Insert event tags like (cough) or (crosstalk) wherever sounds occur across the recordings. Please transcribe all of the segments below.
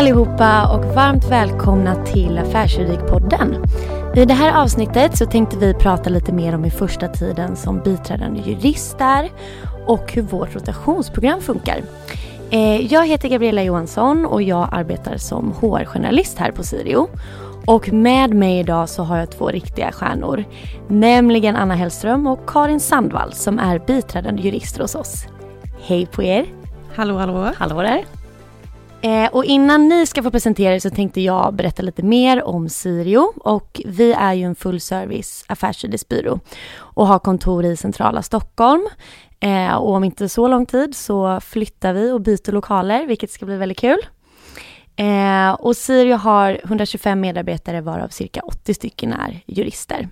allihopa och varmt välkomna till Affärsjuridikpodden. I det här avsnittet så tänkte vi prata lite mer om hur första tiden som biträdande jurist är och hur vårt rotationsprogram funkar. Eh, jag heter Gabriella Johansson och jag arbetar som HR-journalist här på Sirio. Och med mig idag så har jag två riktiga stjärnor. Nämligen Anna Hellström och Karin Sandvall som är biträdande jurister hos oss. Hej på er! Hallå hallå! Hallå där! Eh, och innan ni ska få presentera er så tänkte jag berätta lite mer om Sirio. Och vi är ju en fullservice affärsjuristbyrå och har kontor i centrala Stockholm. Eh, och om inte så lång tid så flyttar vi och byter lokaler, vilket ska bli väldigt kul. Eh, och Sirio har 125 medarbetare varav cirka 80 stycken är jurister.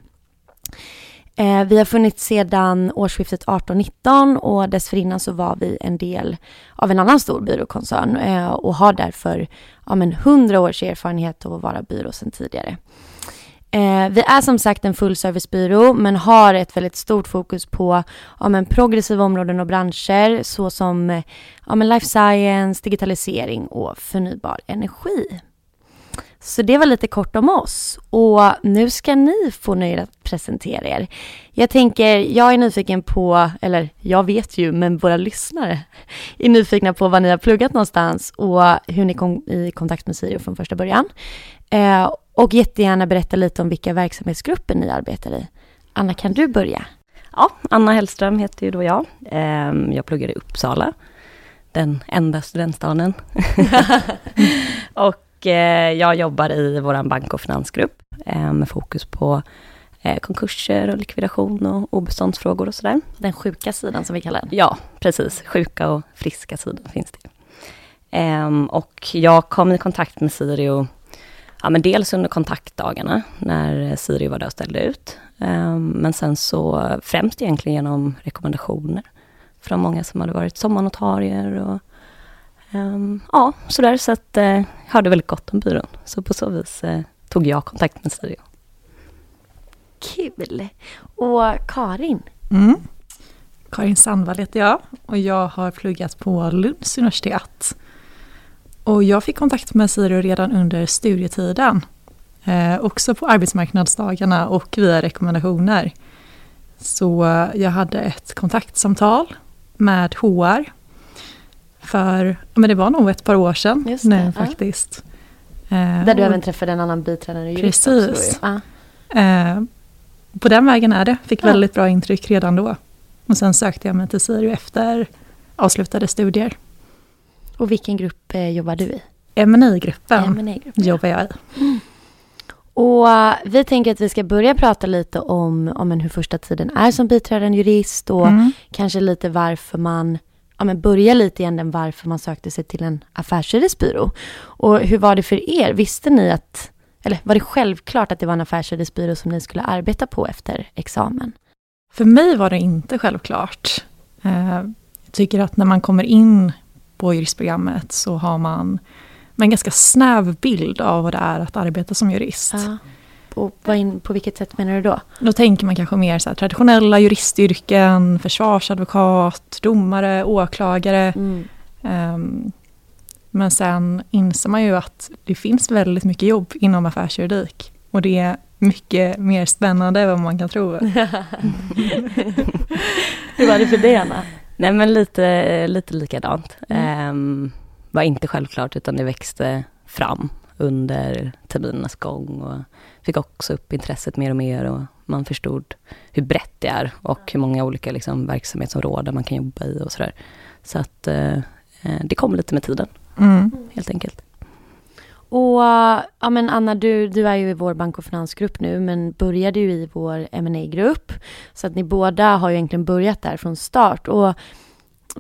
Eh, vi har funnits sedan årsskiftet 18-19 och dessförinnan så var vi en del av en annan stor byråkoncern eh, och har därför ja, men 100 års erfarenhet av att vara byrå sedan tidigare. Eh, vi är som sagt en fullservicebyrå men har ett väldigt stort fokus på ja, men progressiva områden och branscher såsom eh, ja, men life science, digitalisering och förnybar energi. Så det var lite kort om oss. Och nu ska ni få nöjet att presentera er. Jag tänker, jag är nyfiken på, eller jag vet ju, men våra lyssnare (laughs) är nyfikna på vad ni har pluggat någonstans och hur ni kom i kontakt med Sirio från första början. Eh, och jättegärna berätta lite om vilka verksamhetsgrupper ni arbetar i. Anna, kan du börja? Ja, Anna Hellström heter ju då jag. Eh, jag pluggar i Uppsala, den enda studentstaden. (laughs) (laughs) och jag jobbar i vår bank och finansgrupp eh, med fokus på eh, konkurser och likvidation och obeståndsfrågor och sådär. Den sjuka sidan som vi kallar den. Ja, precis. Sjuka och friska sidan finns det. Ehm, och jag kom i kontakt med Sirio, ja men dels under kontaktdagarna när Sirio var där och ställde ut. Ehm, men sen så främst egentligen genom rekommendationer från många som hade varit sommarnotarier och Um, ja, sådär så att jag uh, hörde väldigt gott om byrån. Så på så vis uh, tog jag kontakt med Sirio. Kul! Och Karin? Mm. Karin Sandvall heter jag och jag har pluggat på Lunds universitet. Och jag fick kontakt med Sirio redan under studietiden. Eh, också på arbetsmarknadsdagarna och via rekommendationer. Så jag hade ett kontaktsamtal med HR för, men det var nog ett par år sedan Just det, nu ja. faktiskt. Eh, Där du även träffade en annan biträdande jurist Precis. Också, ja. eh, på den vägen är det. Fick väldigt bra intryck redan då. Och sen sökte jag mig till Sirio efter avslutade studier. Och vilken grupp eh, jobbar du i? M&A-gruppen jobbar jag i. Mm. Och vi tänker att vi ska börja prata lite om, om hur första tiden är som biträdande jurist och mm. kanske lite varför man ja, men börja lite i änden varför man sökte sig till en affärsjuristbyrå. Och hur var det för er? Visste ni att, eller var det självklart att det var en affärsjuristbyrå som ni skulle arbeta på efter examen? För mig var det inte självklart. Eh, jag tycker att när man kommer in på juristprogrammet så har man en ganska snäv bild av vad det är att arbeta som jurist. Ja. Och på, in, på vilket sätt menar du då? Då tänker man kanske mer så traditionella juristyrken, försvarsadvokat, domare, åklagare. Mm. Um, men sen inser man ju att det finns väldigt mycket jobb inom affärsjuridik. Och det är mycket mer spännande än vad man kan tro. (laughs) Hur var det för dig Anna? Nej men lite, lite likadant. Mm. Um, var inte självklart utan det växte fram under terminernas gång. Och fick också upp intresset mer och mer och man förstod hur brett det är och hur många olika liksom, verksamhetsområden man kan jobba i och sådär. Så att eh, eh det kom lite med tiden, mm. helt enkelt. Och ja, men Anna, du, du är ju i vår bank och finansgrupp nu, men började ju i vår ma grupp Så att ni båda har ju egentligen börjat där från start. Och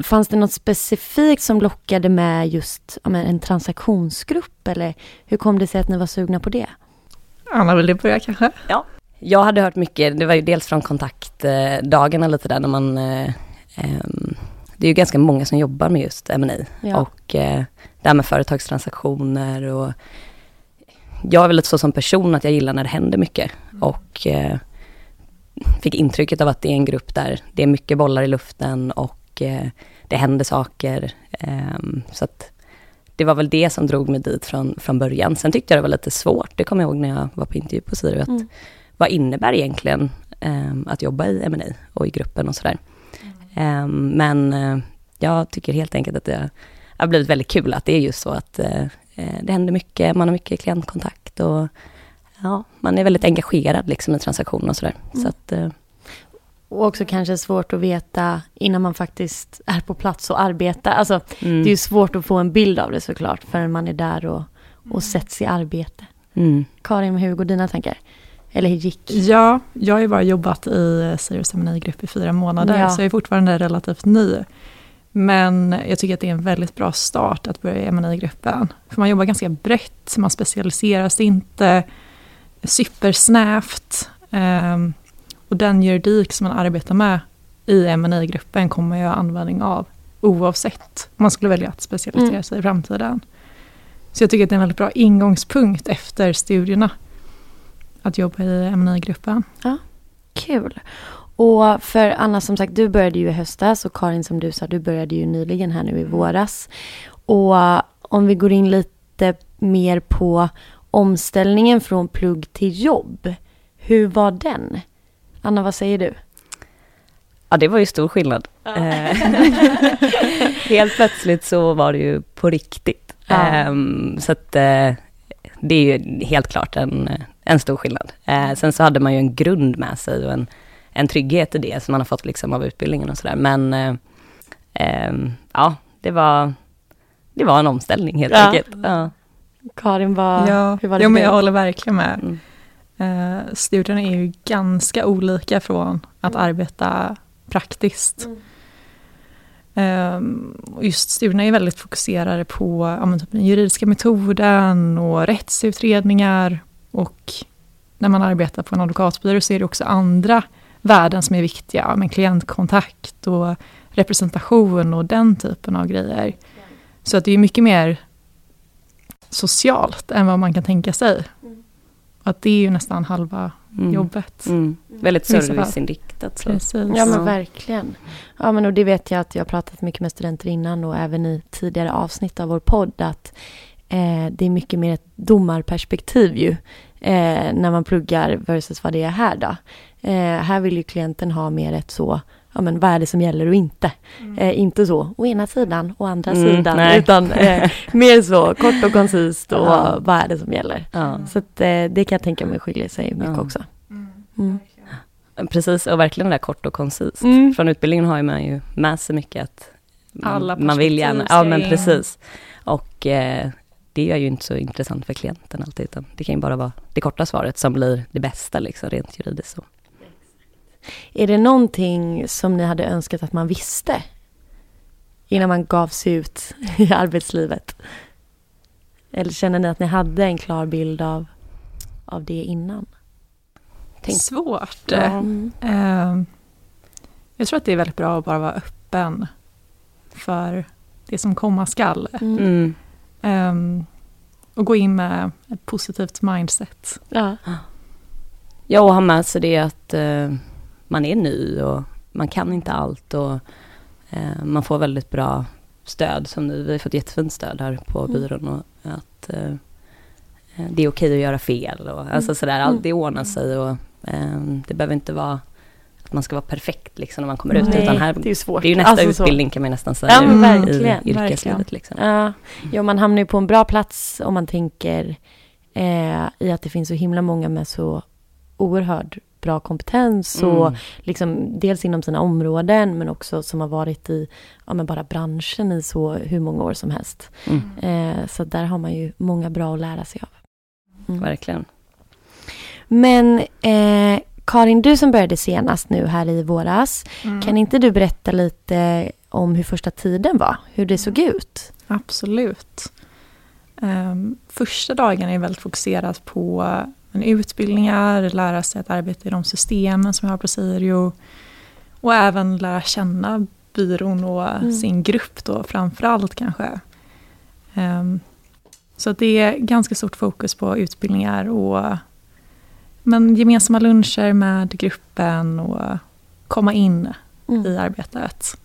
fanns det något specifikt som lockade med just ja, men en transaktionsgrupp? Eller hur kom det sig att ni var sugna på det? Anna, vill du börja kanske? Ja. Jag hade hört mycket, det var ju dels från kontaktdagarna lite där när man eh, ehm, det är ju ganska många som jobbar med just M&A ja. och eh, det här med företagstransaktioner och jag är väl lite så som person att jag gillar när det händer mycket mm. och eh, fick intrycket av att det är en grupp där det är mycket bollar i luften och eh, det händer saker. Eh, så att det var väl det som drog mig dit från, från början. Sen tyckte jag det var lite svårt, det kommer jag ihåg när jag var på intervju på Siri, att Mm. vad innebär egentligen eh, att jobba i M&A och i gruppen och sådär. Eh, men eh, jag tycker helt enkelt att det har blivit väldigt kul att det är just så att eh, det händer mycket, man har mycket klientkontakt och ja, man är väldigt engagerad liksom i transaktioner och sådär. Mm. Så att, eh, Och också kanske svårt att veta innan man faktiskt är på plats och arbetar. Alltså, mm, det är ju svårt att få en bild av det såklart, förrän man är där och, och sätts i arbete. mm, Karin, hur går dina tankar? Eller hur gick? Ja, jag har ju bara jobbat i Sirius grupp i fyra månader, Ja. så jag är fortfarande relativt ny. Men jag tycker att det är en väldigt bra start att börja i M&A-gruppen. För man jobbar ganska brett, man specialiserar sig inte supersnävt. Ehm, och den juridik som man arbetar med i ma gruppen kommer jag ha användning av oavsett om man skulle välja att specialisera Mm. sig i framtiden. Så jag tycker att det är en väldigt bra ingångspunkt efter studierna att jobba i ma gruppen Kul. Och för Anna, som sagt, du började ju i höstas och Karin, som du sa, du började ju nyligen här nu i våras. Och om vi går in lite mer på omställningen från plugg till jobb. Hur var den? Anna, vad säger du? Ja, det var ju stor skillnad. Eh, (laughs) Helt plötsligt så var det ju på riktigt. Ja. Ehm, så att eh, det är ju helt klart en, en stor skillnad. Eh, sen så hade man ju en grund med sig och en, en trygghet i det som man har fått liksom av utbildningen och sådär. Men eh, ehm, ja, det var, det var en omställning helt Ja. enkelt. Ja. Karin, vad, Ja, hur var det för men jag håller verkligen med. Mm. Eh, studierna är ju ganska olika från att arbeta praktiskt. Mm. Och just studierna är väldigt fokuserade på ja, typ den juridiska metoden och rättsutredningar. Och när man arbetar på en advokatbyrå så är det också andra värden som är viktiga. Men klientkontakt och representation och den typen av grejer. Så att det är mycket mer socialt än vad man kan tänka sig. Att det är ju nästan halva Mm. jobbet. Mm. Väldigt serviceinriktat. Så. Precis. Ja men verkligen. Ja men och det vet jag att jag har pratat mycket med studenter innan och även i tidigare avsnitt av vår podd att eh, det är mycket mer ett domarperspektiv ju eh, när man pluggar versus vad det är här då. Eh, här vill ju klienten ha mer ett så, ja men vad är det som gäller och inte. Eh, inte så, å ena sidan, å andra Mm, sidan, nej. utan eh, (laughs) mer så kort och koncist och Ja. vad är det som gäller. Ja. Så att, eh, det kan jag tänka mig skiljer sig mycket Ja. också. Mm. Precis, och verkligen det där kort och koncist. Mm. Från utbildningen har man ju med sig mycket att man, Alla man vill gärna, ja men precis. Och eh, det är ju inte så intressant för klienten alltid, utan det kan ju bara vara det korta svaret som blir det bästa liksom, rent juridiskt. Är det någonting som ni hade önskat att man visste innan man gav sig ut i arbetslivet? Eller känner ni att ni hade en klar bild av, av det innan? Tänk- Svårt. Mm. Jag tror att det är väldigt bra att bara vara öppen för det som komma skall. Mm. Mm. Ehm, och gå in med ett positivt mindset. Ja. Ja, och ha med sig det att eh, man är ny och man kan inte allt och eh, man får väldigt bra stöd som nu. Vi har fått jättefint stöd här på Mm. byrån och att eh, eh, det är okej att göra fel och alltså Mm. sådär, Mm. allt det ordnar sig och eh, det behöver inte vara att man ska vara perfekt liksom när man kommer ut Nej, utan här, det är svårt. det är ju nästa Alltså så. utbildning kan man nästan säga Ja, men i verkligen, yrkeslivet verkligen. liksom. Ja, ja, man hamnar ju på en bra plats om man tänker eh, i att det finns så himla många med så oerhört bra kompetens och Mm. liksom dels inom sina områden men också som har varit i ja, men bara branschen i så hur många år som helst. Mm. Eh, så där har man ju många bra att lära sig av. Mm. Verkligen. Men eh, Karin, du som började senast nu här i våras, kan inte du berätta lite om hur första tiden var? Hur det såg ut? Absolut. Ehm, första dagen är väldigt fokuserat på en utbildningar, lära sig att arbeta i de systemen som vi har på Sirio och även lära känna byrån och Mm. sin grupp då framför allt kanske. Ehm, så det är ganska stort fokus på utbildningar och men gemensamma luncher med gruppen och komma in Mm. i arbetet.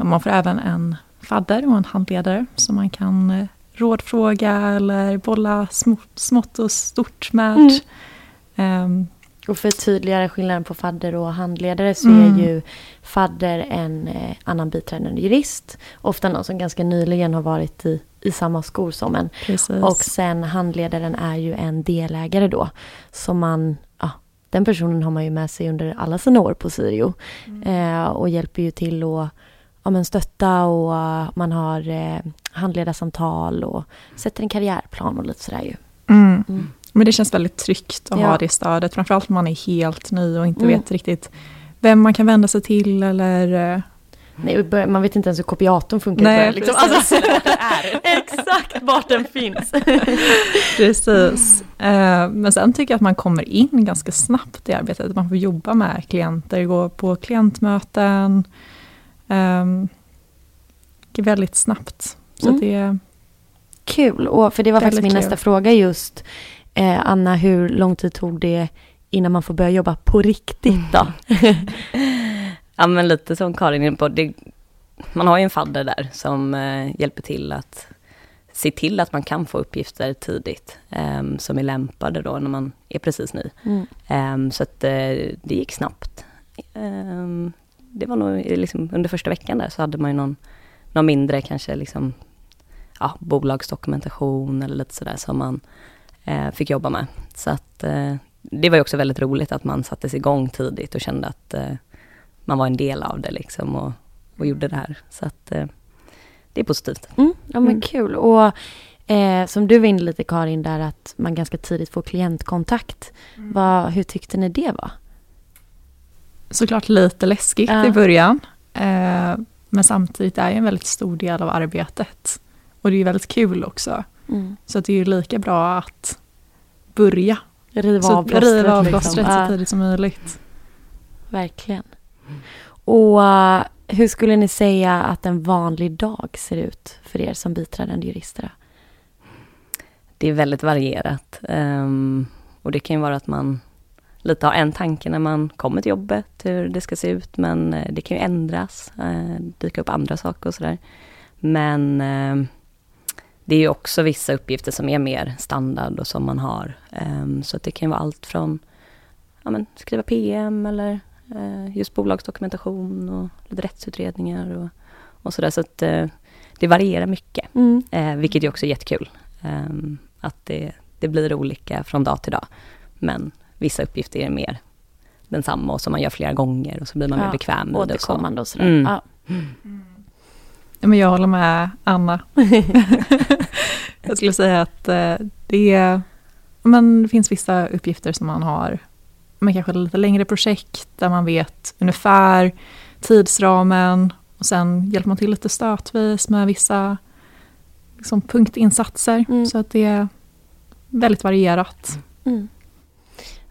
Och man får även en fadder och en handledare som man kan eh, rådfråga eller bolla smått och stort med. Mm. Um, och för tydligare skillnaden på fadder och handledare så mm. är ju fadder en eh, annan biträdande jurist. Ofta någon som ganska nyligen har varit i, i samma skor som en. Precis. Och sen handledaren är ju en delägare då. Som man, ja, den personen har man ju med sig under alla sina år på Sirio. Mm. Eh, och hjälper ju till att ja, men stötta och man har eh, handledarsamtal och sätter en karriärplan och lite sådär ju. Mm. Mm. Men det känns väldigt tryggt att ja. ha det stödet, framförallt om man är helt ny och inte mm. vet riktigt vem man kan vända sig till eller... Eh, Nej, man vet inte ens hur kopiatorn funkar. Nej, liksom. alltså, (laughs) Exakt vart den finns. (laughs) precis. Eh, men sen tycker jag att man kommer in ganska snabbt i arbetet. Man får jobba med klienter, gå på klientmöten. Um, väldigt snabbt. Så mm. det Kul, och för det var faktiskt min kul. nästa fråga just. Eh, Anna, hur lång tid tog det innan man får börja jobba på riktigt då? (laughs) (laughs) ja men lite som Karin är på, det, man har ju en fadder där som eh, hjälper till att se till att man kan få uppgifter tidigt eh, som är lämpade då när man är precis ny. Mm. Eh, så att eh, det gick snabbt. Ehm, det var nog liksom under första veckan där så hade man ju någon, någon mindre kanske liksom ja, bolagsdokumentation eller lite sådär som man eh, fick jobba med. Så att eh, det var ju också väldigt roligt att man sattes igång tidigt och kände att eh, man var en del av det liksom och, och gjorde det här. Så att eh, det är positivt. Mm, ja men mm. kul. Och eh, som du var inne lite Karin där att man ganska tidigt får klientkontakt. Mm. Vad, hur tyckte ni det var? Såklart lite läskigt ja. i början. Eh, men samtidigt är det en väldigt stor del av arbetet. Och det är väldigt kul också. Mm. Så det är ju lika bra att börja. Riva av plåstret, riva av plåstret liksom. så tidigt som möjligt. Verkligen. Och uh, hur skulle ni säga att en vanlig dag ser ut för er som biträdande jurister? Det är väldigt varierat. Um, och det kan ju vara att man lite har en tanke när man kommer till jobbet, hur det ska se ut, men uh, det kan ju ändras, uh, dyka upp andra saker och sådär. Men uh, det är ju också vissa uppgifter som är mer standard och som man har. Um, så att det kan vara allt från ja, men, skriva PM eller uh, just bolagsdokumentation och lite rättsutredningar och, och sådär. Så att uh, det varierar mycket, mm. uh, vilket ju också är jättekul. Um, att det, det blir olika från dag till dag. Men vissa uppgifter är mer densamma och som man gör flera gånger och så blir man ja, mer bekväm med det. Återkommande och sådär. Mm. Ja. Mm. Men jag håller med Anna. (laughs) jag skulle säga att eh, det, men det finns vissa uppgifter som man har, men kanske lite längre projekt där man vet ungefär tidsramen och sen hjälper man till lite stötvis med vissa liksom, punktinsatser. Mm. Så att det är väldigt varierat. Mm.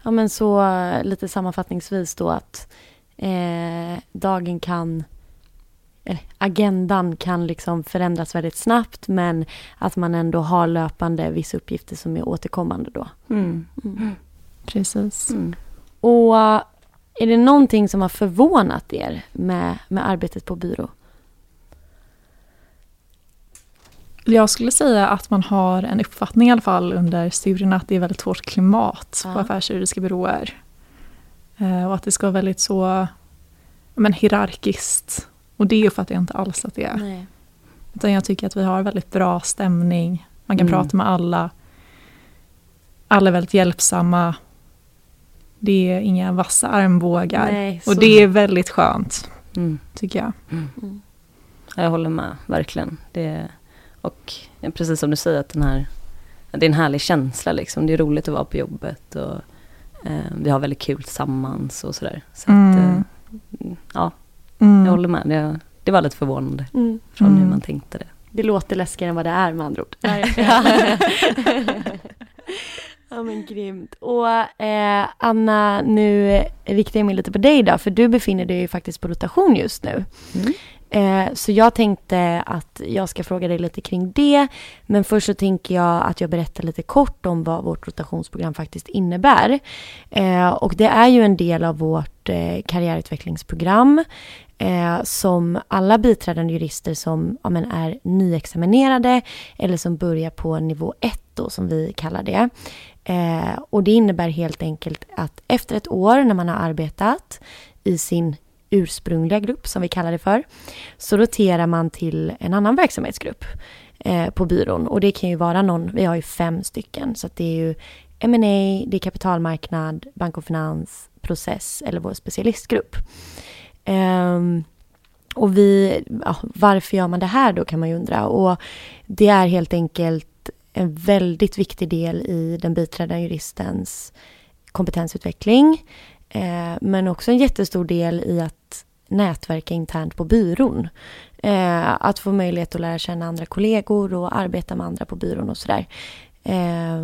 Ja men så lite sammanfattningsvis då att eh, dagen kan agendan kan liksom förändras väldigt snabbt men att man ändå har löpande vissa uppgifter som är återkommande då. Mm. Mm. Precis. Mm. Och är det någonting som har förvånat er med, med arbetet på byrå? Jag skulle säga att man har en uppfattning i alla fall under studierna att det är väldigt hårt klimat ja. på affärsjuridiska byråer. Eh, och att det ska vara väldigt så men, hierarkiskt och det uppfattar jag inte alls att det är. Nej. Utan jag tycker att vi har väldigt bra stämning. Man kan mm. prata med alla. Alla är väldigt hjälpsamma. Det är inga vassa armbågar. Nej, och det är väldigt skönt, mm. tycker jag. Mm. mm. Jag håller med, verkligen. Det, och precis som du säger, att den här, det är en härlig känsla. Liksom. Det är roligt att vara på jobbet. Och, eh, vi har väldigt kul tillsammans och sådär. Så att, mm. eh, ja, Mm. Jag håller med. Det, det var lite förvånande mm. från hur mm. man tänkte det. Det låter läskigare än vad det är med andra ord. ja (laughs) men grymt. Och eh, Anna, nu riktar jag mig lite på dig då, för du befinner dig ju faktiskt på rotation just nu. Mm. Eh, så jag tänkte att jag ska fråga dig lite kring det. Men först så tänker jag att jag berättar lite kort om vad vårt rotationsprogram faktiskt innebär. Eh, och det är ju en del av vårt eh, karriärutvecklingsprogram eh, som alla biträdande jurister som ja, men är nyexaminerade eller som börjar på nivå 1 då, som vi kallar det. Eh, och det innebär helt enkelt att efter ett år när man har arbetat i sin ursprungliga grupp, som vi kallar det för, så roterar man till en annan verksamhetsgrupp eh, på byrån. Och det kan ju vara någon, vi har ju fem stycken, så det är ju M&A, det är kapitalmarknad, bank och finans, process eller vår specialistgrupp. Um, och vi, ja, varför gör man det här då kan man ju undra. Och det är helt enkelt en väldigt viktig del i den biträdande juristens kompetensutveckling. Eh, men också en jättestor del i att nätverka internt på byrån. Eh, att få möjlighet att lära känna andra kollegor och arbeta med andra på byrån och sådär. Eh,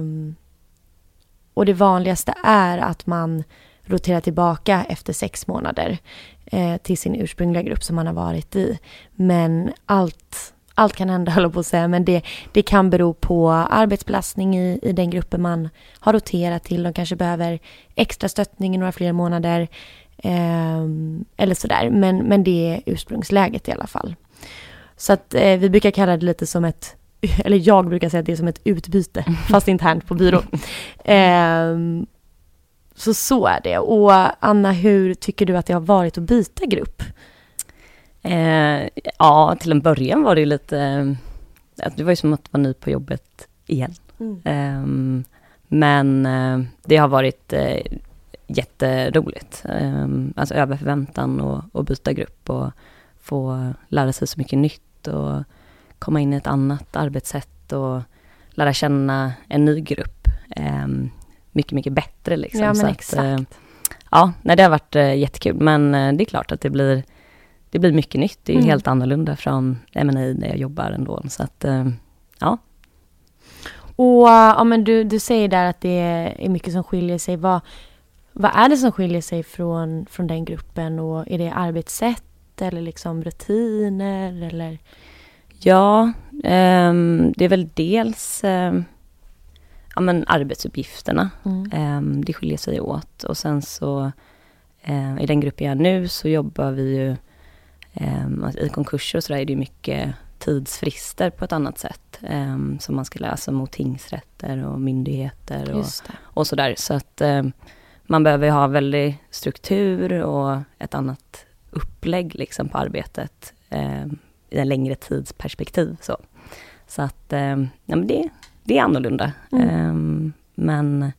och det vanligaste är att man roterar tillbaka efter sex månader eh, till sin ursprungliga grupp som man har varit i. Men allt, allt kan hända, (laughs) höll på att säga, men det, det kan bero på arbetsbelastning i, i den gruppen man har roterat till. De kanske behöver extra stöttning i några fler månader eh, eller sådär. Men, men det är ursprungsläget i alla fall. Så att eh, vi brukar kalla det lite som ett (laughs) eller jag brukar säga att det är som ett utbyte, (laughs) fast internt på byrån. Eh, så så är det. Och Anna, hur tycker du att det har varit att byta grupp? Eh, ja, till en början var det ju lite, eh, det var ju som att vara ny på jobbet igen. Mm. Eh, men eh, det har varit eh, jätteroligt. Eh, alltså över förväntan att byta grupp och få lära sig så mycket nytt och komma in i ett annat arbetssätt och lära känna en ny grupp. Um, mycket, mycket bättre liksom. Ja, men så exakt. Att, eh, ja, nej, det har varit eh, jättekul. Men eh, det är klart att det blir, det blir mycket nytt. Det är mm. helt annorlunda från M&A där jag jobbar ändå. Så att, ja. Och ja, men du, du säger där att det är mycket som skiljer sig. Vad, vad är det som skiljer sig från, från den gruppen? Och är det arbetssätt eller liksom rutiner eller? Ja, um, det är väl dels um, ja, men arbetsuppgifterna. Mm. Um, det skiljer sig åt. Och sen så um, i den gruppen jag är nu så jobbar vi ju i konkurser och sådär är det mycket tidsfrister på ett annat sätt. Um, som man ska läsa mot tingsrätter och myndigheter och, och sådär. Så att man behöver ha väldigt struktur och ett annat upplägg liksom på arbetet i en längre tidsperspektiv. Så, så att ja, men det, det är annorlunda. Mm. Men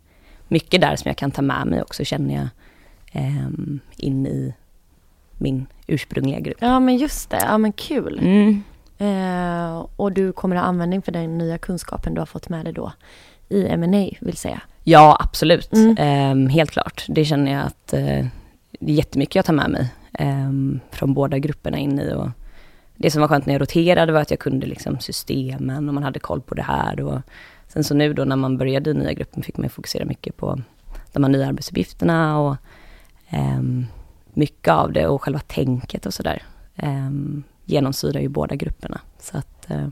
mycket där som jag kan ta med mig också känner jag in i min ursprungliga grupp. Ja men just det, ja men kul. Mm. Uh, och du kommer ha användning för den nya kunskapen du har fått med dig då i M&A vill säga? Ja absolut, mm. um, helt klart. Det känner jag att uh, det är jättemycket jag tar med mig um, från båda grupperna in i. Och det som var skönt när jag roterade var att jag kunde liksom systemen och man hade koll på det här. Och sen så nu då när man började i nya gruppen fick man fokusera mycket på de här nya arbetsuppgifterna och um, mycket av det och själva tänket och sådär um, genomsyrar ju båda grupperna. Så att uh,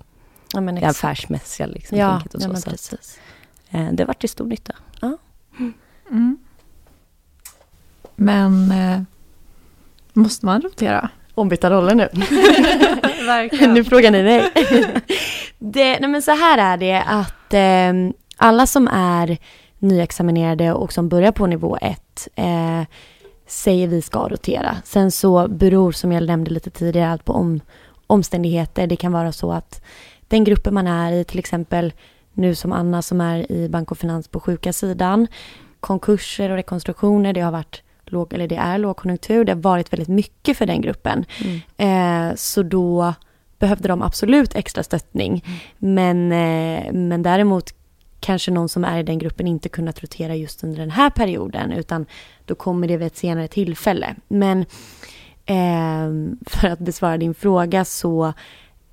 ja, men det affärsmässiga liksom, ja, tänket och så. Ja, men så att, uh, det har varit till stor nytta. Ja. Mm. Men uh, måste man rotera? ombytta roller nu. (laughs) nu frågar ni mig. (laughs) det, nej men så här är det att eh, alla som är nyexaminerade och som börjar på nivå 1 eh, säger vi ska rotera. Sen så beror, som jag nämnde lite tidigare, allt på om, omständigheter. Det kan vara så att den gruppen man är i, till exempel nu som Anna som är i bank och finans på sjuka sidan, konkurser och rekonstruktioner, det har varit låg, eller det är lågkonjunktur. Det har varit väldigt mycket för den gruppen. Mm. Eh, så då behövde de absolut extra stöttning. Mm. Men, eh, men däremot kanske någon som är i den gruppen inte kunnat rotera just under den här perioden utan då kommer det vid ett senare tillfälle. Men eh, (laughs) för att besvara din fråga så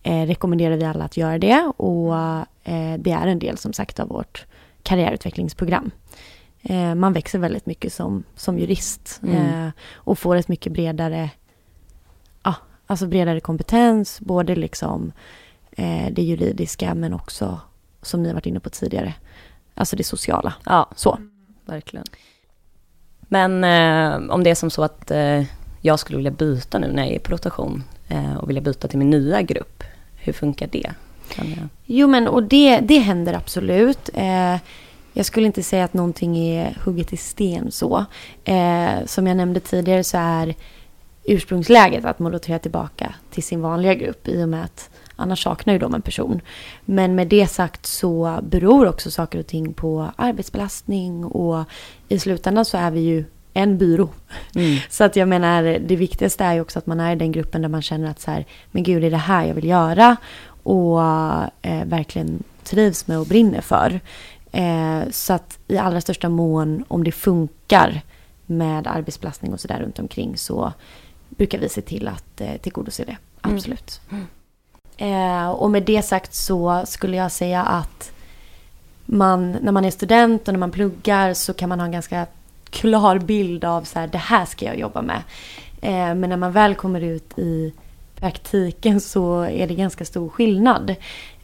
eh, rekommenderar vi alla att göra det och eh, det är en del som sagt av vårt karriärutvecklingsprogram eh, man växer väldigt mycket som, som jurist mm. eh, och får ett mycket bredare ja, alltså bredare kompetens, både liksom eh, det juridiska men också som ni har varit inne på tidigare, alltså det sociala. Ja, Så. verkligen. Men eh, om det är som så att eh, jag skulle vilja byta nu när jag är på rotation eh, och vilja byta till min nya grupp, hur funkar det? Jag... Jo men och det, det händer absolut. Eh, jag skulle inte säga att någonting är hugget i sten så. Eh, som jag nämnde tidigare så är ursprungsläget att man roterar tillbaka till sin vanliga grupp i och med att annars saknar ju de en person. Men med det sagt så beror också saker och ting på arbetsbelastning och i slutändan så är vi ju en byrå. Mm. (laughs) Så att jag menar, det viktigaste är ju också att man är i den gruppen där man känner att så här, men gud, det är det här jag vill göra och eh, verkligen trivs med och brinner för. Eh, så att i allra största mån, om det funkar med arbetsbelastning och sådär runt omkring så brukar vi se till att eh, tillgodose det. Mm. Eh, och med det sagt så skulle jag säga att man, när man är student och när man pluggar så kan man ha en ganska klar bild av så här, det här ska jag jobba med. Eh, men när man väl kommer ut i praktiken så är det ganska stor skillnad.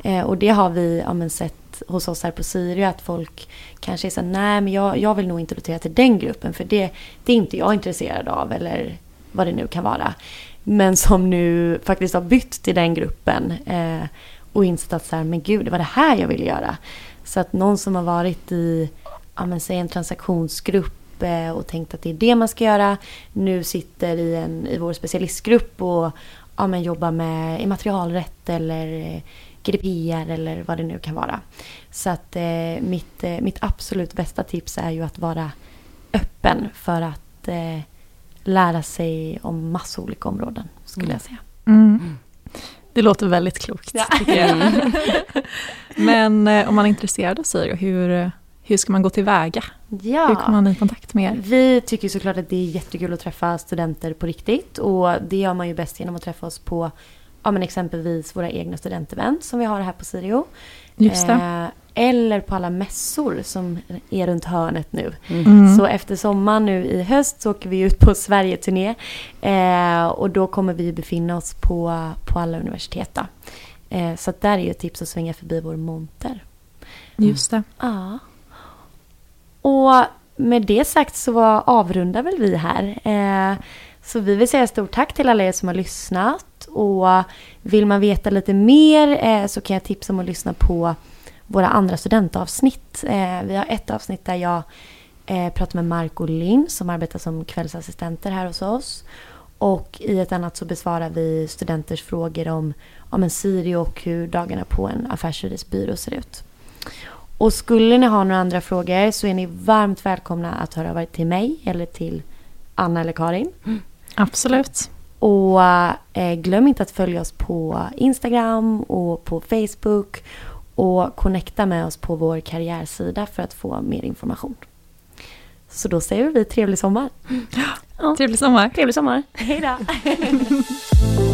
Eh, och det har vi ja, men, sett hos oss här på Syria att folk kanske är så här, nej men jag, jag vill nog inte rotera till den gruppen för det, det är inte jag intresserad av eller vad det nu kan vara. Men som nu faktiskt har bytt till den gruppen eh, och insett att så här, men gud, det var det här jag ville göra. Så att någon som har varit i, ja men säg en transaktionsgrupp eh, och tänkt att det är det man ska göra, nu sitter i, en, i vår specialistgrupp och ja, men jobbar med immaterialrätt eller eh, GDPR eller vad det nu kan vara. Så att eh, mitt, eh, mitt absolut bästa tips är ju att vara öppen för att eh, lära sig om massa olika områden skulle Mm. jag säga. Mm. Det låter väldigt klokt. Ja. tycker jag. (laughs) Men eh, om man är intresserad av Syrio, hur, hur ska man gå tillväga? Ja. Hur kommer man i kontakt med er? Vi tycker såklart att det är jättekul att träffa studenter på riktigt och det gör man ju bäst genom att träffa oss på ja, men exempelvis våra egna studentevent som vi har här på Sirio. Just det. Eller på alla mässor som är runt hörnet nu. Mm. Så efter sommaren nu i höst så åker vi ut på Sverige-turné. Eh, och då kommer vi befinna oss på, på alla universitet. Eh, så där är ju ett tips att svänga förbi vår monter. Just det. Ja. Och med det sagt så var- avrundar väl vi här. Eh, så vi vill säga stort tack till alla er som har lyssnat. Och vill man veta lite mer eh, så kan jag tipsa om att lyssna på våra andra studentavsnitt. Eh, vi har ett avsnitt där jag eh, pratar med Marco Lind som arbetar som kvällsassistenter här hos oss. Och i ett annat så besvarar vi studenters frågor om, om en Siri och hur dagarna på en affärsjuridisk byrå ser ut. Och skulle ni ha några andra frågor så är ni varmt välkomna att höra av er till mig eller till Anna eller Karin. Absolut. Och eh, glöm inte att följa oss på Instagram och på Facebook och connecta med oss på vår karriärsida för att få mer information. Så då säger vi trevlig sommar. Trevlig sommar. Trevlig sommar. Hej då! (laughs)